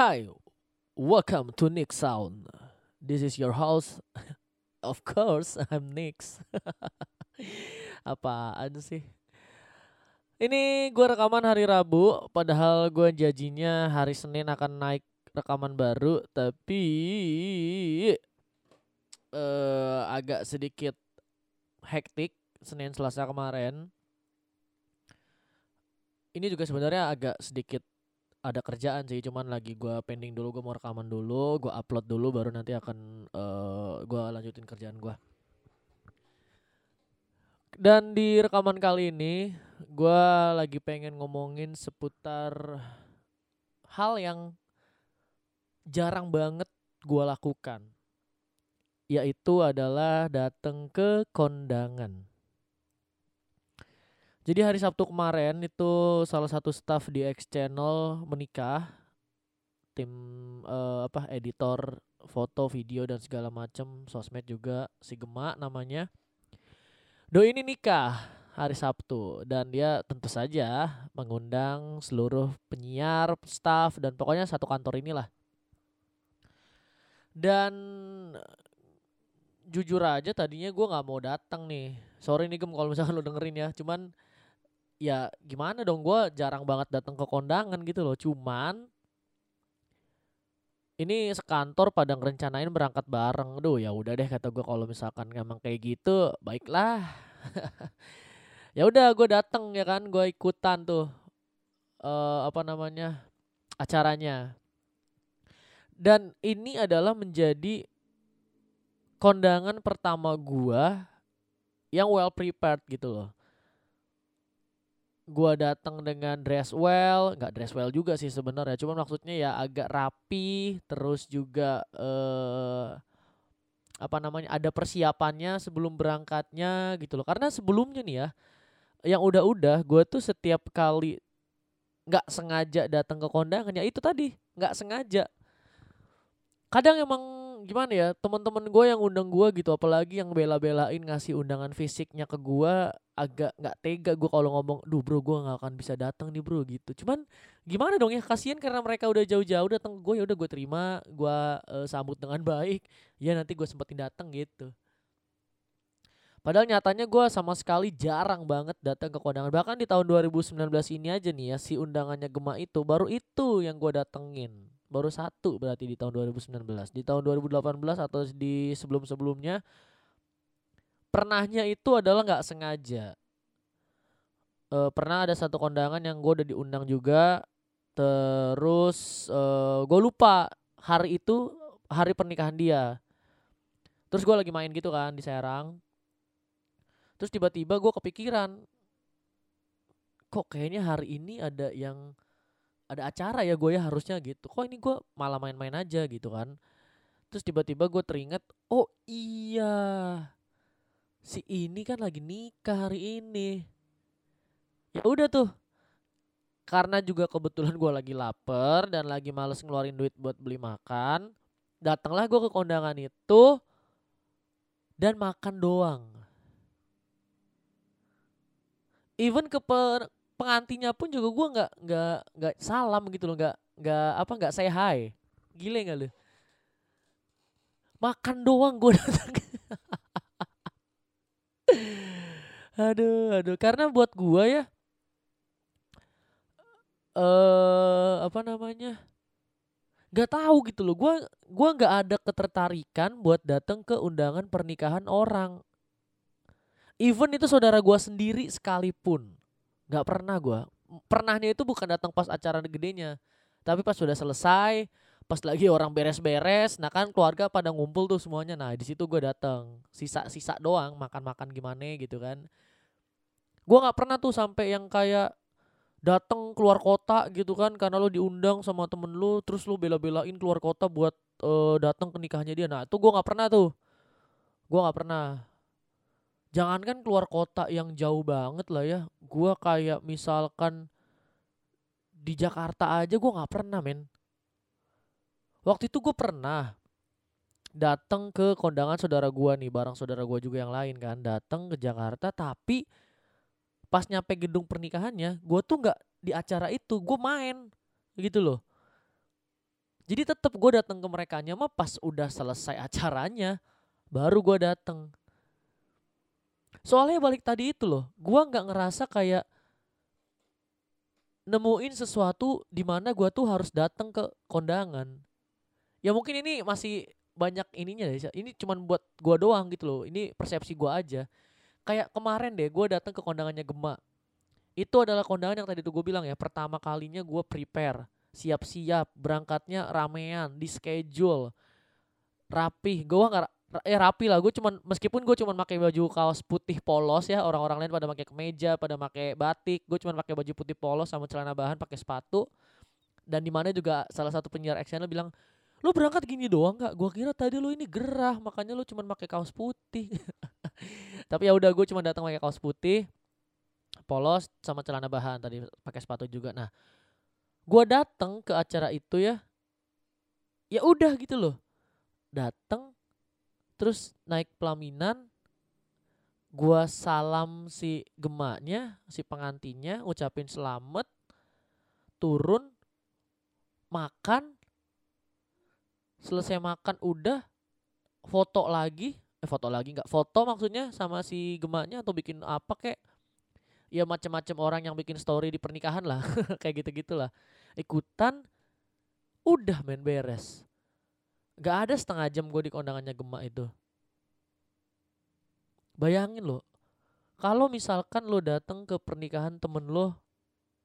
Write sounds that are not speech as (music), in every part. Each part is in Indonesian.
Hi, welcome to Nick Sound. This is your house. (laughs) of course, I'm Nix. (laughs) Apaan sih? Ini gue rekaman hari Rabu, padahal gue janjinya hari Senin akan naik rekaman baru, tapi uh, agak sedikit hektik Senin Selasa kemarin. Ini juga sebenarnya agak sedikit ada kerjaan sih cuman lagi gua pending dulu gua mau rekaman dulu gua upload dulu baru nanti akan uh, gua lanjutin kerjaan gua. Dan di rekaman kali ini gua lagi pengen ngomongin seputar hal yang jarang banget gua lakukan yaitu adalah datang ke kondangan jadi hari Sabtu kemarin itu salah satu staff di X Channel menikah. Tim uh, apa editor foto, video dan segala macam, sosmed juga si Gema namanya. Do ini nikah hari Sabtu dan dia tentu saja mengundang seluruh penyiar, staff dan pokoknya satu kantor inilah. Dan jujur aja tadinya gue nggak mau datang nih. Sorry nih Gem kalau misalkan lo dengerin ya. Cuman ya gimana dong gue jarang banget datang ke kondangan gitu loh. Cuman ini sekantor pada ngerencanain berangkat bareng. Duh ya udah deh kata gue kalau misalkan emang kayak gitu baiklah. (laughs) Ya udah gue datang ya kan gue ikutan tuh uh, apa namanya acaranya. Dan ini adalah menjadi kondangan pertama gue yang well prepared gitu loh gua datang dengan dress well, nggak dress well juga sih sebenarnya, cuman maksudnya ya agak rapi, terus juga eh apa namanya ada persiapannya sebelum berangkatnya gitu loh. Karena sebelumnya nih ya, yang udah-udah gue tuh setiap kali nggak sengaja datang ke kondangan ya itu tadi nggak sengaja. Kadang emang gimana ya teman-teman gue yang undang gue gitu apalagi yang bela-belain ngasih undangan fisiknya ke gue agak nggak tega gue kalau ngomong duh bro gue nggak akan bisa datang nih bro gitu. Cuman gimana dong ya kasihan karena mereka udah jauh-jauh datang gue ya udah gue terima gue uh, sambut dengan (laughs) baik. Ya nanti gue sempetin datang gitu. Padahal nyatanya gue sama sekali jarang banget datang ke kondangan. Bahkan di tahun 2019 ini aja nih ya si undangannya Gema itu baru itu yang gue datengin baru satu berarti di tahun 2019 di tahun 2018 atau di sebelum-sebelumnya pernahnya itu adalah nggak sengaja. E, pernah ada satu kondangan yang gue udah diundang juga terus e, gue lupa hari itu hari pernikahan dia. Terus gue lagi main gitu kan di Serang. Terus tiba-tiba gue kepikiran kok kayaknya hari ini ada yang ada acara ya gue ya harusnya gitu. Kok ini gue malah main-main aja gitu kan. Terus tiba-tiba gue teringat oh iya. Si ini kan lagi nikah hari ini. Ya udah tuh. Karena juga kebetulan gue lagi lapar dan lagi males ngeluarin duit buat beli makan datanglah gue ke kondangan itu dan makan doang. Even ke per, pengantinnya pun juga gue nggak nggak nggak salam gitu loh nggak nggak apa nggak say hi. Gile nggak lu? Makan doang gue (laughs) datang. Aduh aduh. Karena buat gue ya eh uh, apa namanya nggak tahu gitu loh. Gue gua nggak ada ketertarikan buat datang ke undangan pernikahan orang. Even itu saudara gue sendiri sekalipun nggak pernah gue pernahnya itu bukan datang pas acara gedenya tapi pas sudah selesai pas lagi orang beres-beres nah kan keluarga pada ngumpul tuh semuanya. Nah di situ gue datang. Sisa-sisa doang makan-makan gimana gitu kan. Gue nggak pernah tuh sampai yang kayak datang keluar kota gitu kan karena lo diundang sama temen lo terus lo bela-belain keluar kota buat uh, datang ke nikahnya dia. Nah itu gue nggak pernah tuh. Gue nggak pernah jangankan keluar kota yang jauh banget lah ya. Gue kayak misalkan di Jakarta aja gue nggak pernah men. Waktu itu gue pernah datang ke kondangan saudara gue nih bareng saudara gue juga yang lain kan. Datang ke Jakarta tapi pas nyampe gedung pernikahannya gue tuh nggak di acara itu gue main gitu loh. Jadi tetap gue datang ke mereka mah pas udah selesai acaranya baru gue datang. Soalnya balik tadi itu loh, gue nggak ngerasa kayak nemuin sesuatu di mana gue tuh harus datang ke kondangan. Ya mungkin ini masih banyak ininya deh. Ini cuman buat gue doang gitu loh. Ini persepsi gue aja. Kayak kemarin deh, gue datang ke kondangannya Gema. Itu adalah kondangan yang tadi tuh gue bilang ya, pertama kalinya gue prepare siap-siap berangkatnya ramean di schedule rapi gue nggak eh rapi lah gue cuman meskipun gue cuman pakai baju kaos putih polos ya orang-orang lain pada pakai kemeja pada pakai batik gue cuman pakai baju putih polos sama celana bahan pakai sepatu. Dan di mana juga salah satu penyiar action bilang lu berangkat gini doang gak gue kira tadi lu ini gerah makanya lu cuman pakai kaos putih. (laughs) Tapi ya udah gue cuma datang pakai kaos putih polos sama celana bahan tadi pakai sepatu juga. Nah gue datang ke acara itu ya ya udah gitu loh. Datang terus naik pelaminan gue salam si gemanya si pengantinnya ngucapin selamat turun makan. Selesai makan udah foto lagi. Eh foto lagi nggak foto maksudnya sama si gemanya atau bikin apa kek. Ya macam-macam orang yang bikin story di pernikahan lah (laughs) kayak gitu gitulah ikutan udah main beres gak ada setengah jam gue di kondangannya Gema itu bayangin lo kalau misalkan lo datang ke pernikahan temen lo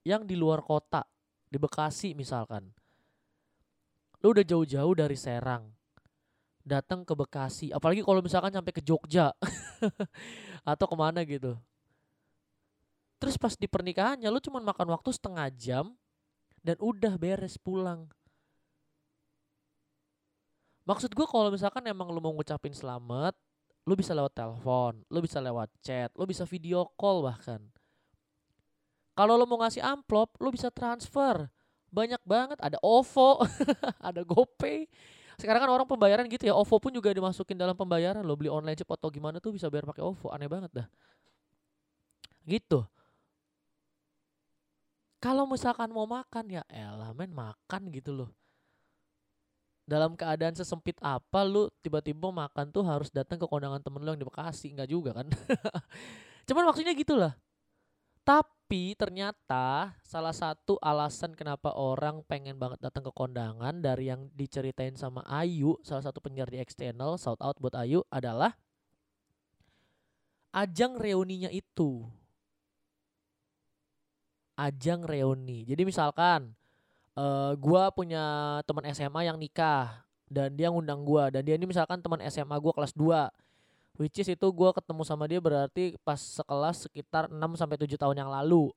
yang di luar kota di Bekasi misalkan lo udah jauh-jauh dari Serang datang ke Bekasi apalagi kalau misalkan sampai ke Jogja (laughs) atau ke mana gitu terus pas di pernikahannya lu cuma makan waktu setengah jam dan udah beres pulang. Maksud gue kalau misalkan emang lu mau ngucapin selamat, lu bisa lewat telepon, lu bisa lewat chat, lu bisa video call bahkan. Kalau lu mau ngasih amplop, lu bisa transfer. Banyak banget, ada OVO, (laughs) ada GoPay. Sekarang kan orang pembayaran gitu ya, OVO pun juga dimasukin dalam pembayaran. Lo beli online cepat atau gimana tuh bisa bayar pakai OVO, aneh banget dah. Gitu kalau misalkan mau makan ya elah men makan gitu loh dalam keadaan sesempit apa lu tiba-tiba makan tuh harus datang ke kondangan temen lu yang di Bekasi? Nggak juga kan? (laughs) Cuman maksudnya gitulah. Tapi ternyata salah satu alasan kenapa orang pengen banget datang ke kondangan dari yang diceritain sama Ayu, salah satu penyiar di Channel, shout out buat Ayu adalah ajang reuninya itu. Ajang reuni. Jadi misalkan uh, gua punya teman SMA yang nikah dan dia ngundang gua dan dia ini misalkan teman SMA gua kelas 2. Which is itu gua ketemu sama dia berarti pas sekelas sekitar 6 sampai 7 tahun yang lalu.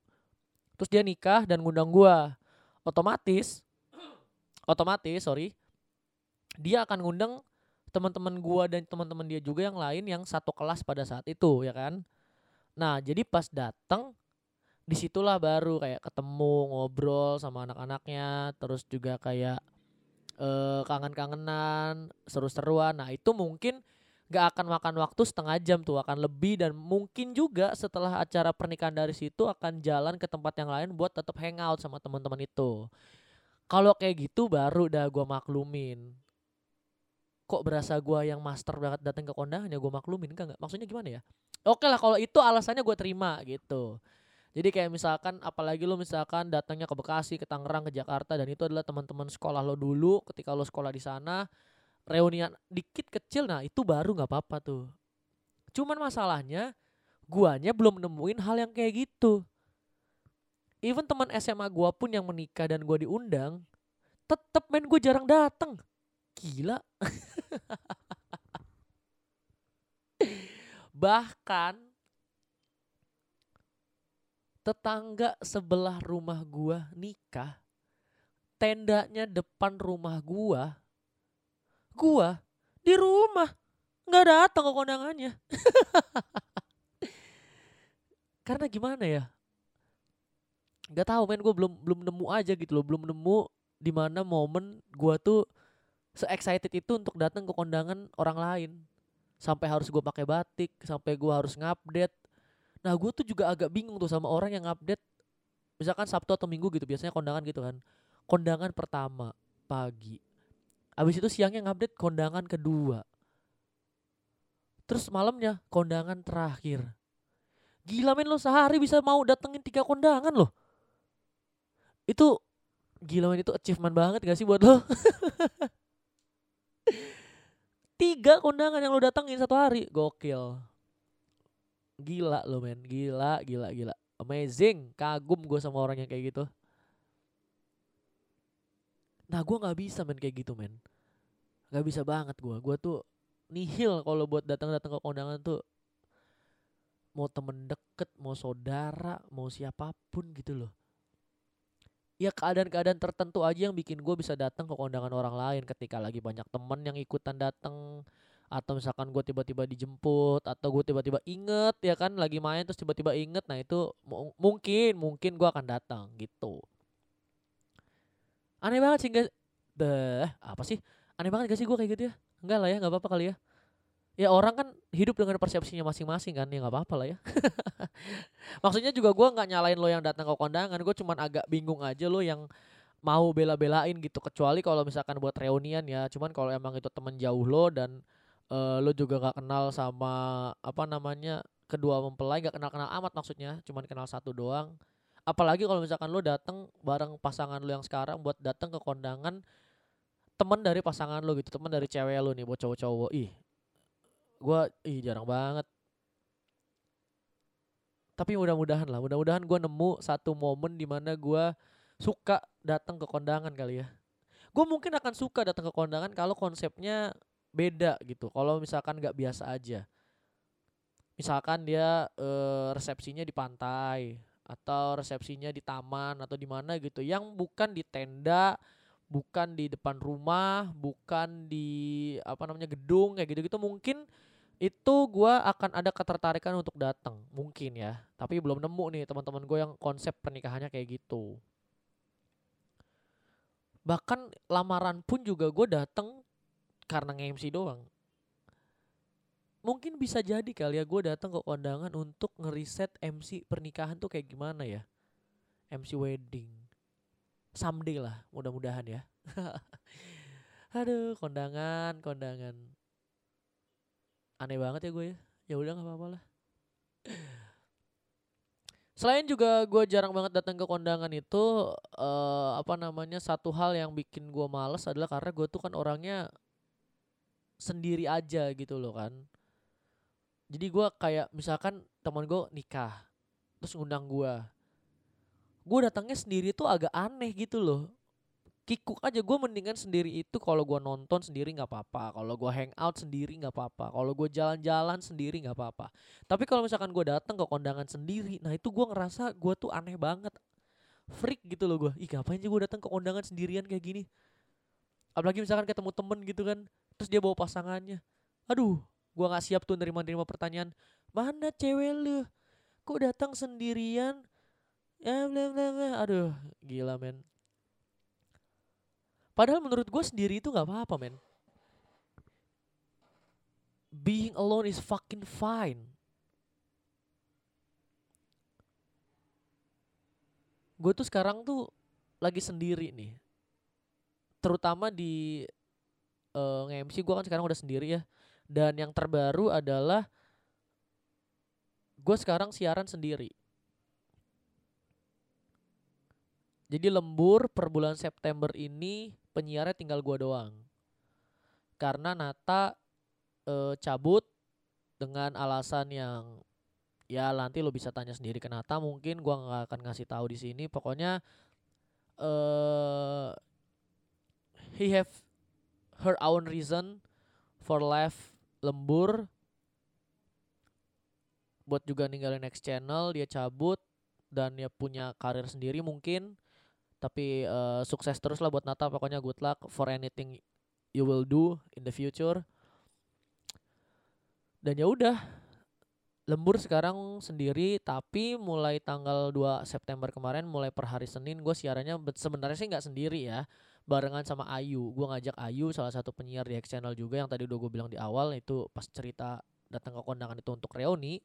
Terus dia nikah dan ngundang gua. Otomatis otomatis, sorry. Dia akan ngundang teman-teman gua dan teman-teman dia juga yang lain yang satu kelas pada saat itu, ya kan? Nah, jadi pas datang di situlah baru kayak ketemu ngobrol sama anak-anaknya terus juga kayak uh, kangen-kangenan seru-seruan. Nah itu mungkin gak akan makan waktu setengah jam tuh akan lebih. Dan mungkin juga setelah acara pernikahan dari situ akan jalan ke tempat yang lain buat tetap hangout sama teman-teman itu. Kalau kayak gitu baru dah gue maklumin. Kok berasa gue yang master banget datang ke kondangan ya gue maklumin? Enggak enggak. Maksudnya gimana ya? Oke lah kalau itu alasannya gue terima gitu jadi kayak misalkan apalagi lo misalkan datangnya ke Bekasi, ke Tangerang, ke Jakarta dan itu adalah teman-teman sekolah lo dulu ketika lo sekolah di sana reunian dikit kecil nah itu baru nggak apa-apa tuh. Cuman masalahnya guanya belum nemuin hal yang kayak gitu. Even teman SMA gua pun yang menikah dan gua diundang, tetep main gue jarang datang. Gila. (laughs) Bahkan tetangga sebelah rumah gua nikah tendanya depan rumah gua gua di rumah. Nggak datang ke kondangannya. (laughs) Karena gimana ya? Nggak tahu men gue belum belum nemu aja gitu loh. Belum nemu di mana momen gua tuh se excited itu untuk datang ke kondangan orang lain. Sampai harus gue pakai batik sampai gua harus ngupdate Nah gue tuh juga agak bingung tuh sama orang yang update misalkan Sabtu atau Minggu gitu biasanya kondangan gitu kan. Kondangan pertama pagi. Abis itu siangnya ngupdate kondangan kedua. Terus malamnya kondangan terakhir. Gila men lo sehari bisa mau datengin tiga kondangan loh. Itu gila men itu achievement banget gak sih buat lo? (laughs) tiga kondangan yang lo datengin satu hari. Gokil. Gila lo men, gila, gila, gila. Amazing, kagum gue sama orang yang kayak gitu. Nah gue gak bisa men kayak gitu men. Gak bisa banget gue Gue tuh nihil kalau buat datang-datang ke kondangan tuh. Mau temen deket, mau saudara, mau siapa pun gitu loh. Ya keadaan-keadaan tertentu aja yang bikin gue bisa datang ke kondangan orang lain Ketika lagi banyak temen yang ikutan datang atau misalkan gue tiba-tiba dijemput atau gue tiba-tiba inget ya kan lagi main terus tiba-tiba inget nah itu mungkin mungkin gue akan datang gitu. Aneh banget sih guys. Beh, apa sih? Aneh banget gak sih gue kayak gitu ya? Enggak lah ya nggak apa-apa kali ya. Ya orang kan hidup dengan persepsinya masing-masing kan ya nggak apa-apa lah ya. (laughs) Maksudnya juga gue nggak nyalain lo yang datang ke kondangan gue cuman agak bingung aja lo yang mau bela-belain gitu. Kecuali kalau misalkan buat reunian ya cuman kalau emang itu temen jauh lo dan uh, lo juga gak kenal sama apa namanya kedua mempelai gak kenal kenal amat maksudnya cuman kenal satu doang. Apalagi kalau misalkan lo datang bareng pasangan lo yang sekarang buat datang ke kondangan teman dari pasangan lo gitu teman dari cewek lo nih buat cowok-cowok. Ih gue ih jarang banget. Tapi mudah-mudahan lah mudah-mudahan gue nemu satu momen di mana gue suka datang ke kondangan kali ya. Gue mungkin akan suka datang ke kondangan kalau konsepnya beda gitu. Kalau misalkan nggak biasa aja. Misalkan dia e, resepsinya di pantai atau resepsinya di taman atau di mana gitu. Yang bukan di tenda bukan di depan rumah bukan di apa namanya gedung kayak gitu gitu mungkin itu gue akan ada ketertarikan untuk datang mungkin ya. Tapi belum nemu nih teman-teman gue yang konsep pernikahannya kayak gitu. Bahkan lamaran pun juga gue datang karena nge-MC doang. Mungkin bisa jadi kali ya gue datang ke kondangan untuk ngeriset MC pernikahan tuh kayak gimana ya? MC wedding. Someday lah mudah-mudahan ya. (laughs) Aduh kondangan kondangan. Aneh banget ya gue ya. Ya udah nggak apa-apa lah. Selain juga gue jarang banget datang ke kondangan itu uh, apa namanya satu hal yang bikin gue males adalah karena gue tuh kan orangnya sendiri aja gitu loh kan. Jadi gue kayak misalkan teman gue nikah terus ngundang gue gue datangnya sendiri tuh agak aneh gitu loh. Kikuk aja gue mendingan sendiri itu kalau gue nonton sendiri nggak apa-apa kalau gue hangout sendiri nggak apa-apa kalau gue jalan-jalan sendiri nggak apa-apa. Tapi kalau misalkan gue datang ke kondangan sendiri nah itu gue ngerasa gue tuh aneh banget. Freak gitu loh gue ih ngapain sih gue datang ke kondangan sendirian kayak gini apalagi misalkan ketemu temen gitu kan terus dia bawa pasangannya aduh Gua nggak siap tuh nerima-nerima pertanyaan. Mana cewek lu? Kok datang sendirian? Ya bla bla bla. Aduh, gila men. Padahal menurut gue sendiri itu nggak apa-apa men. Being alone is fucking fine. Gue tuh sekarang tuh lagi sendiri nih. Terutama di uh, eh, nge-MC gue kan sekarang udah sendiri ya dan yang terbaru adalah gue sekarang siaran sendiri. Jadi lembur per bulan September ini penyiarnya tinggal gue doang. Karena Nata e, cabut dengan alasan yang ya nanti lo bisa tanya sendiri ke Nata mungkin gue nggak akan ngasih tahu di sini. Pokoknya eh he have her own reason for life lembur. Buat juga ninggalin next channel dia cabut dan dia punya karir sendiri mungkin. Tapi uh, sukses terus lah buat Nata pokoknya good luck for anything you will do in the future. Dan ya udah lembur sekarang sendiri tapi mulai tanggal 2 September kemarin mulai per hari Senin gue siarannya sebenarnya sih nggak sendiri ya barengan sama Ayu. Gue ngajak Ayu salah satu penyiar di X Channel juga yang tadi udah gue bilang di awal itu pas cerita datang ke kondangan itu untuk reuni.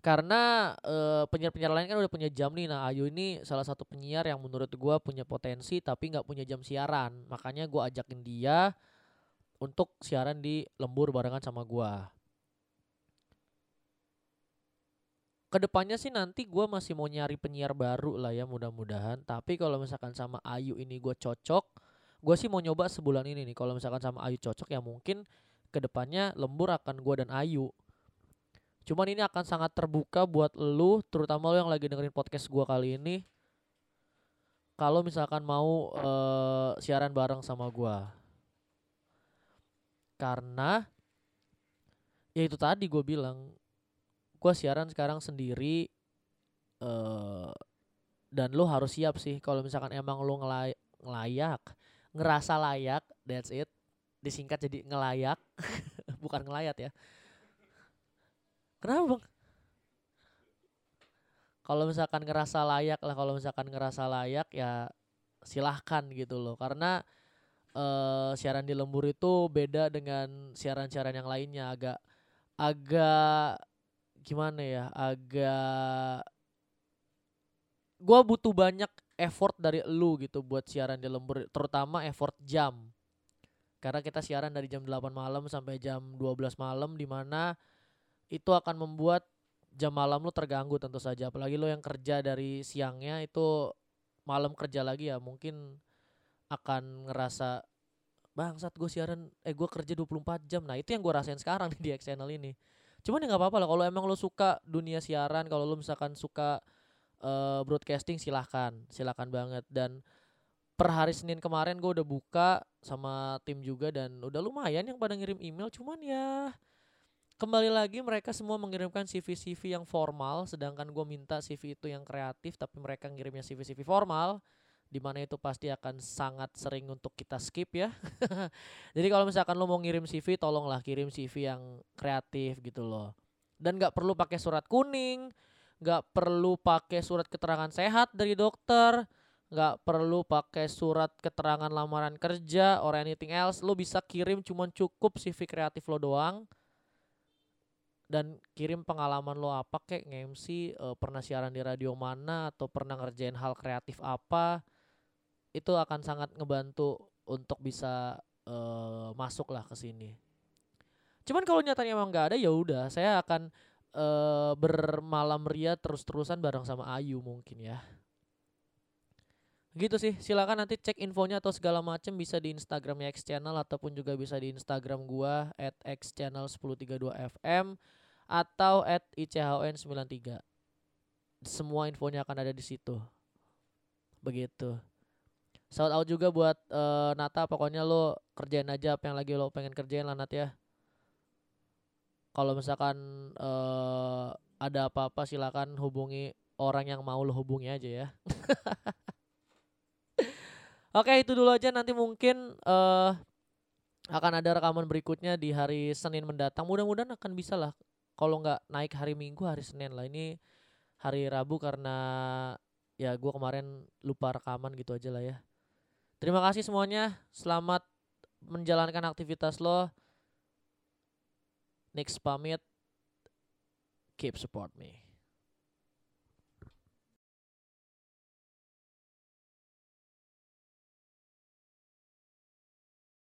karena uh, penyiar-penyiar lain kan udah punya jam nih nah Ayu ini salah satu penyiar yang menurut gua punya potensi tapi nggak punya jam siaran makanya gua ajakin dia untuk siaran di lembur barengan sama gua ke depannya sih nanti gua masih mau nyari penyiar baru lah ya mudah-mudahan tapi kalau misalkan sama Ayu ini gua cocok gua sih mau nyoba sebulan ini nih kalau misalkan sama Ayu cocok ya mungkin ke depannya lembur akan gua dan Ayu Cuman ini akan sangat terbuka buat lu, terutama lu yang lagi dengerin podcast gua kali ini. Kalau misalkan mau uh, siaran bareng sama gua. Karena ya itu tadi gue bilang gua siaran sekarang sendiri uh, dan lu harus siap sih kalau misalkan emang lu ngelay ngelayak, ngerasa layak, that's it. Disingkat jadi ngelayak, (laughs) bukan ngelayat ya Kenapa bang? Kalau misalkan ngerasa layak lah, kalau misalkan ngerasa layak ya silahkan gitu loh. Karena uh, siaran di lembur itu beda dengan siaran-siaran yang lainnya agak agak gimana ya agak gue butuh banyak effort dari lu gitu buat siaran di lembur terutama effort jam. Karena kita siaran dari jam 8 malam sampai jam 12 malam di mana itu akan membuat jam malam lu terganggu tentu saja. Apalagi lo yang kerja dari siangnya itu malam kerja lagi ya mungkin akan ngerasa bangsat gue siaran eh gue kerja 24 jam. Nah itu yang gue rasain sekarang (laughs) di X channel ini cuman ya nggak apa-apa lah kalau emang lo suka dunia siaran kalau lo misalkan suka uh, broadcasting silahkan silahkan banget. Dan per hari Senin kemarin gue udah buka sama tim juga dan udah lumayan yang pada ngirim email. Cuman ya kembali lagi mereka semua mengirimkan CV-CV yang formal sedangkan gue minta CV itu yang kreatif tapi mereka ngirimnya CV-CV formal di mana itu pasti akan sangat sering untuk kita skip ya. (laughs) Jadi kalau misalkan lo mau ngirim CV tolonglah kirim CV yang kreatif gitu loh. Dan nggak perlu pakai surat kuning nggak perlu pakai surat keterangan sehat dari dokter nggak perlu pakai surat keterangan lamaran kerja or anything else. Lo bisa kirim cuman cukup CV kreatif lo doang. Dan kirim pengalaman lo apa kayak nge-MC uh, pernah siaran di radio mana atau pernah ngerjain hal kreatif apa itu akan sangat ngebantu untuk bisa uh, masuk lah ke sini. Cuman kalau nyatanya emang nggak ada ya udah saya akan uh, bermalam ria terus-terusan bareng sama Ayu mungkin ya. Gitu sih, silakan nanti cek infonya atau segala macam bisa di Instagramnya X Channel ataupun juga bisa di Instagram gua at X Channel 1032 FM atau at ICHON93. Semua infonya akan ada di situ. Begitu. Shout out juga buat uh, Nata, pokoknya lo kerjain aja apa yang lagi lo pengen kerjain lah Nat ya. Kalau misalkan uh, ada apa-apa silakan hubungi orang yang mau lo hubungi aja ya. (laughs) Oke itu dulu aja nanti mungkin uh, akan ada rekaman berikutnya di hari Senin mendatang. Mudah-mudahan akan bisa lah kalau nggak naik hari Minggu hari Senin lah ini hari Rabu karena ya gue kemarin lupa rekaman gitu aja lah ya terima kasih semuanya. Selamat menjalankan aktivitas lo. Next pamit. Keep support me